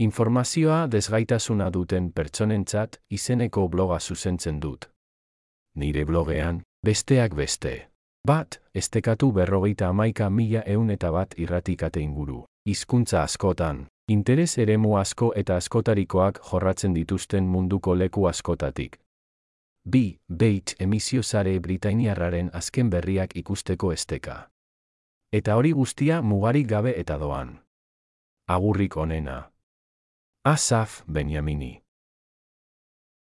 Informazioa desgaitasuna duten pertsonentzat izeneko bloga zuzentzen dut. Nire blogean, besteak beste. Bat, estekatu berrogeita amaika mila eun eta bat irratikate inguru. Hizkuntza askotan, interes eremu asko eta askotarikoak jorratzen dituzten munduko leku askotatik. Bi, beit emisio zare Britainiarraren azken berriak ikusteko esteka. Eta hori guztia mugarik gabe eta doan. Agurrik onena. Asaph Benyamini.